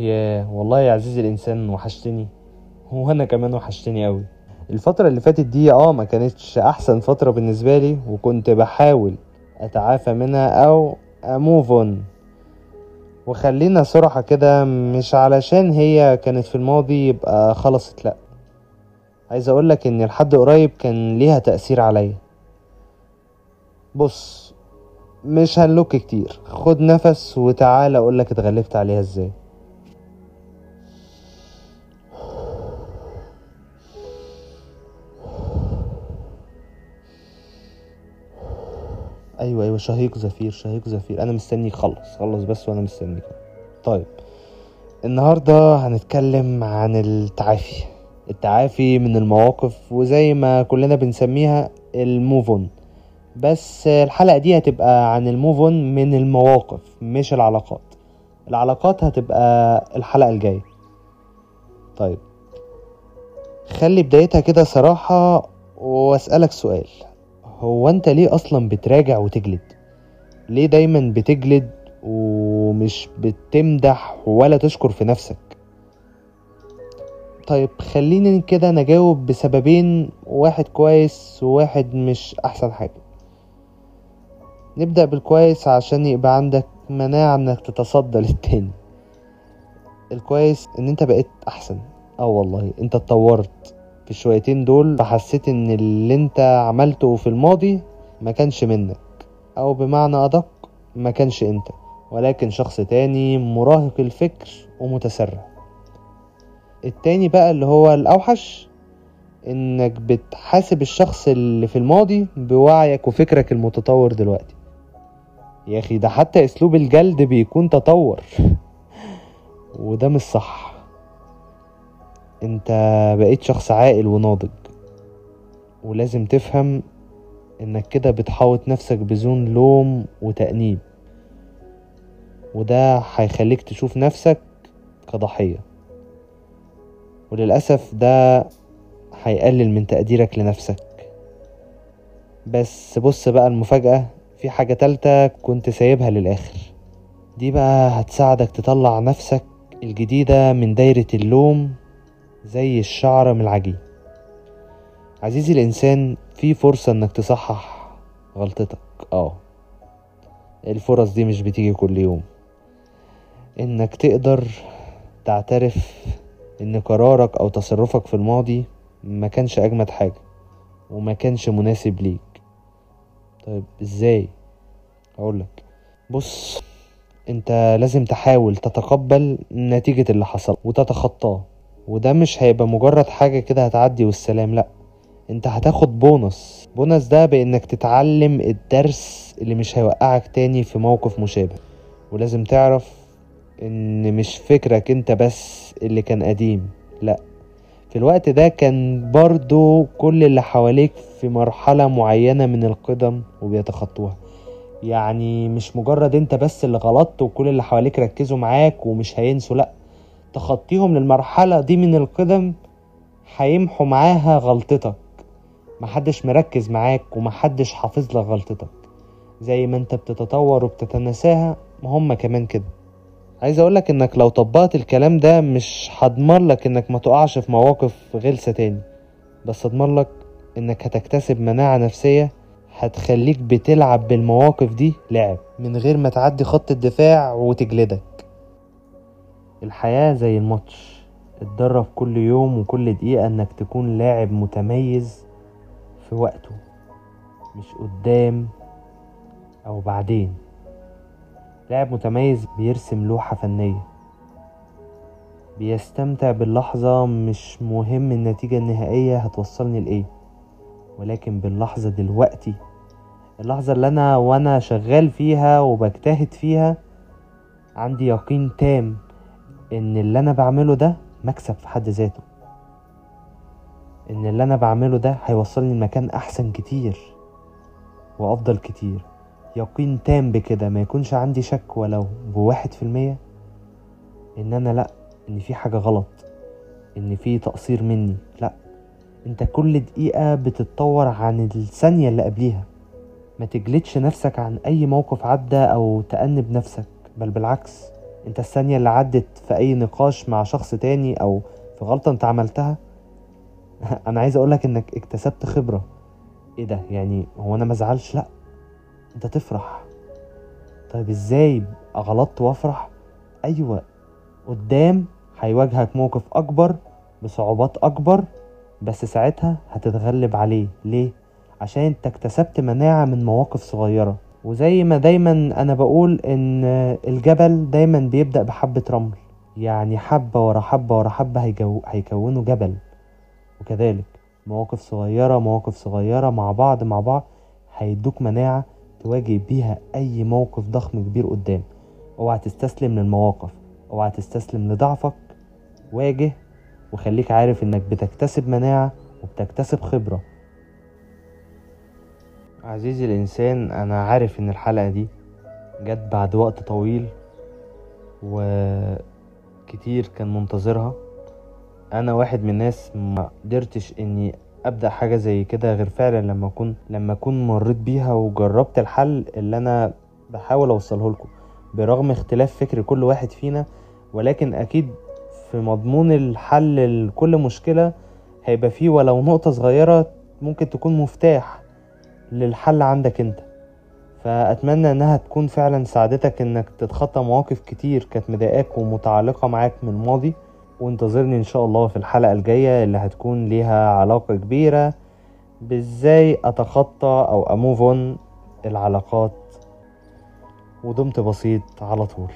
ياه والله يا عزيزي الإنسان وحشتني. وأنا كمان وحشتني قوي الفترة اللي فاتت دي آه ما كانتش أحسن فترة بالنسبة لي وكنت بحاول أتعافى منها أو اموف اون وخلينا صراحة كده مش علشان هي كانت في الماضي يبقى خلصت لأ. عايز اقولك إن لحد قريب كان ليها تأثير عليا. بص مش هنلوك كتير. خد نفس وتعالى اقولك اتغلبت عليها إزاي. أيوه أيوه. شهيق زفير شهيق زفير. أنا مستنيك خلص خلص بس وأنا مستنيك طيب النهارده هنتكلم عن التعافي. التعافي من المواقف وزي ما كلنا بنسميها الموفون بس الحلقة دي هتبقى عن الموفون من المواقف مش العلاقات. العلاقات هتبقى الحلقة الجاية. طيب خلي بدايتها كده صراحة وأسألك سؤال. هو انت ليه أصلا بتراجع وتجلد؟ ليه دايما بتجلد ومش بتمدح ولا تشكر في نفسك؟ طيب خليني كده نجاوب بسببين واحد كويس وواحد مش أحسن حاجة. نبدأ بالكويس عشان يبقى عندك مناعة إنك تتصدى للتاني. الكويس إن أنت بقيت أحسن. آه والله أنت اتطورت. في الشويتين دول فحسيت إن اللي أنت عملته في الماضي ما كانش منك أو بمعنى أدق ما كانش أنت ولكن شخص تاني مراهق الفكر ومتسرع. التاني بقى اللي هو الأوحش إنك بتحاسب الشخص اللي في الماضي بوعيك وفكرك المتطور دلوقتي. يا أخي ده حتى أسلوب الجلد بيكون تطور. وده مش صح. انت بقيت شخص عاقل وناضج ولازم تفهم انك كده بتحاوط نفسك بزون لوم وتأنيب وده هيخليك تشوف نفسك كضحية وللأسف ده هيقلل من تقديرك لنفسك. بس بص بقى المفاجأة في حاجة تالتة كنت سايبها للآخر دي بقى هتساعدك تطلع نفسك الجديدة من دايرة اللوم زي الشعرة من العجين. عزيزي الإنسان في فرصة إنك تصحح غلطتك. آه. الفرص دي مش بتيجي كل يوم. إنك تقدر تعترف إن قرارك أو تصرفك في الماضي ما كانش أجمد حاجة وما كانش مناسب ليك. طيب إزاي؟ اقولك بص أنت لازم تحاول تتقبل نتيجة اللي حصل وتتخطاه. وده مش هيبقى مجرد حاجة كده هتعدي والسلام لأ. انت هتاخد بونص. بونص ده بإنك تتعلم الدرس اللي مش هيوقعك تاني في موقف مشابه. ولازم تعرف إن مش فكرك انت بس اللي كان قديم لأ. في الوقت ده كان برضو كل اللي حواليك في مرحلة معينة من القدم وبيتخطوها. يعني مش مجرد انت بس اللي غلطت وكل اللي حواليك ركزوا معاك ومش هينسوا لأ. تخطيهم للمرحلة دي من القدم هيمحوا معاها غلطتك. محدش مركز معاك ومحدش حافظ لك غلطتك. زي ما انت بتتطور وبتتناساها هم كمان كده. عايز اقولك إنك لو طبقت الكلام ده مش هضمن لك إنك ما تقعش في مواقف غلسة تاني. بس اضمن لك إنك هتكتسب مناعة نفسية هتخليك بتلعب بالمواقف دي لعب. من غير ما تعدي خط الدفاع وتجلدك. الحياة زي الماتش. اتدرب كل يوم وكل دقيقة إنك تكون لاعب متميز في وقته مش قدام أو بعدين. لاعب متميز بيرسم لوحة فنية بيستمتع باللحظة مش مهم النتيجة النهائية هتوصلني لإيه ولكن باللحظة دلوقتي اللحظة اللي أنا وأنا شغال فيها وبجتهد فيها عندي يقين تام إن اللي أنا بعمله ده مكسب في حد ذاته. إن اللي أنا بعمله ده هيوصلني لمكان أحسن كتير وأفضل كتير. يقين تام بكده ما يكونش عندي شك ولو بواحد في المية إن أنا لأ إن في حاجة غلط إن في تقصير مني. لأ أنت كل دقيقة بتتطور عن الثانية اللي قبليها. ما تجلدش نفسك عن أي موقف عدى أو تأنب نفسك بل بالعكس. انت الثانية اللي عدت في أي نقاش مع شخص تاني أو في غلطة انت عملتها؟ أنا عايز أقولك إنك اكتسبت خبرة. إيه ده؟ يعني هو أنا مزعلش لأ. أنت تفرح. طيب إزاي غلطت وأفرح؟ أيوه قدام هيواجهك موقف أكبر بصعوبات أكبر بس ساعتها هتتغلب عليه. ليه؟ عشان أنت اكتسبت مناعة من مواقف صغيرة. وزي ما دايما أنا بقول إن الجبل دايما بيبدأ بحبة رمل. يعني حبة ورا حبة ورا حبة هيجو... هيكونوا جبل. وكذلك مواقف صغيرة مواقف صغيرة مع بعض مع بعض هيدوك مناعة تواجه بيها أي موقف ضخم كبير قدام. اوعى تستسلم للمواقف اوعى تستسلم لضعفك. واجه وخليك عارف إنك بتكتسب مناعة وبتكتسب خبرة. عزيزي الإنسان أنا عارف إن الحلقة دي جت بعد وقت طويل وكتير كان منتظرها. أنا واحد من الناس ما قدرتش إني أبدأ حاجة زي كده غير فعلا لما أكون لما أكون مريت بيها وجربت الحل اللي أنا بحاول أوصله لكم. برغم اختلاف فكر كل واحد فينا ولكن أكيد في مضمون الحل لكل مشكلة هيبقى فيه ولو نقطة صغيرة ممكن تكون مفتاح. للحل عندك انت. فأتمنى إنها تكون فعلا ساعدتك إنك تتخطى مواقف كتير كانت مضايقاك ومتعلقة معاك من الماضي. وانتظرني إن شاء الله في الحلقة الجاية اللي هتكون ليها علاقة كبيرة بإزاي أتخطى أو اموفون العلاقات. ودمت بسيط على طول.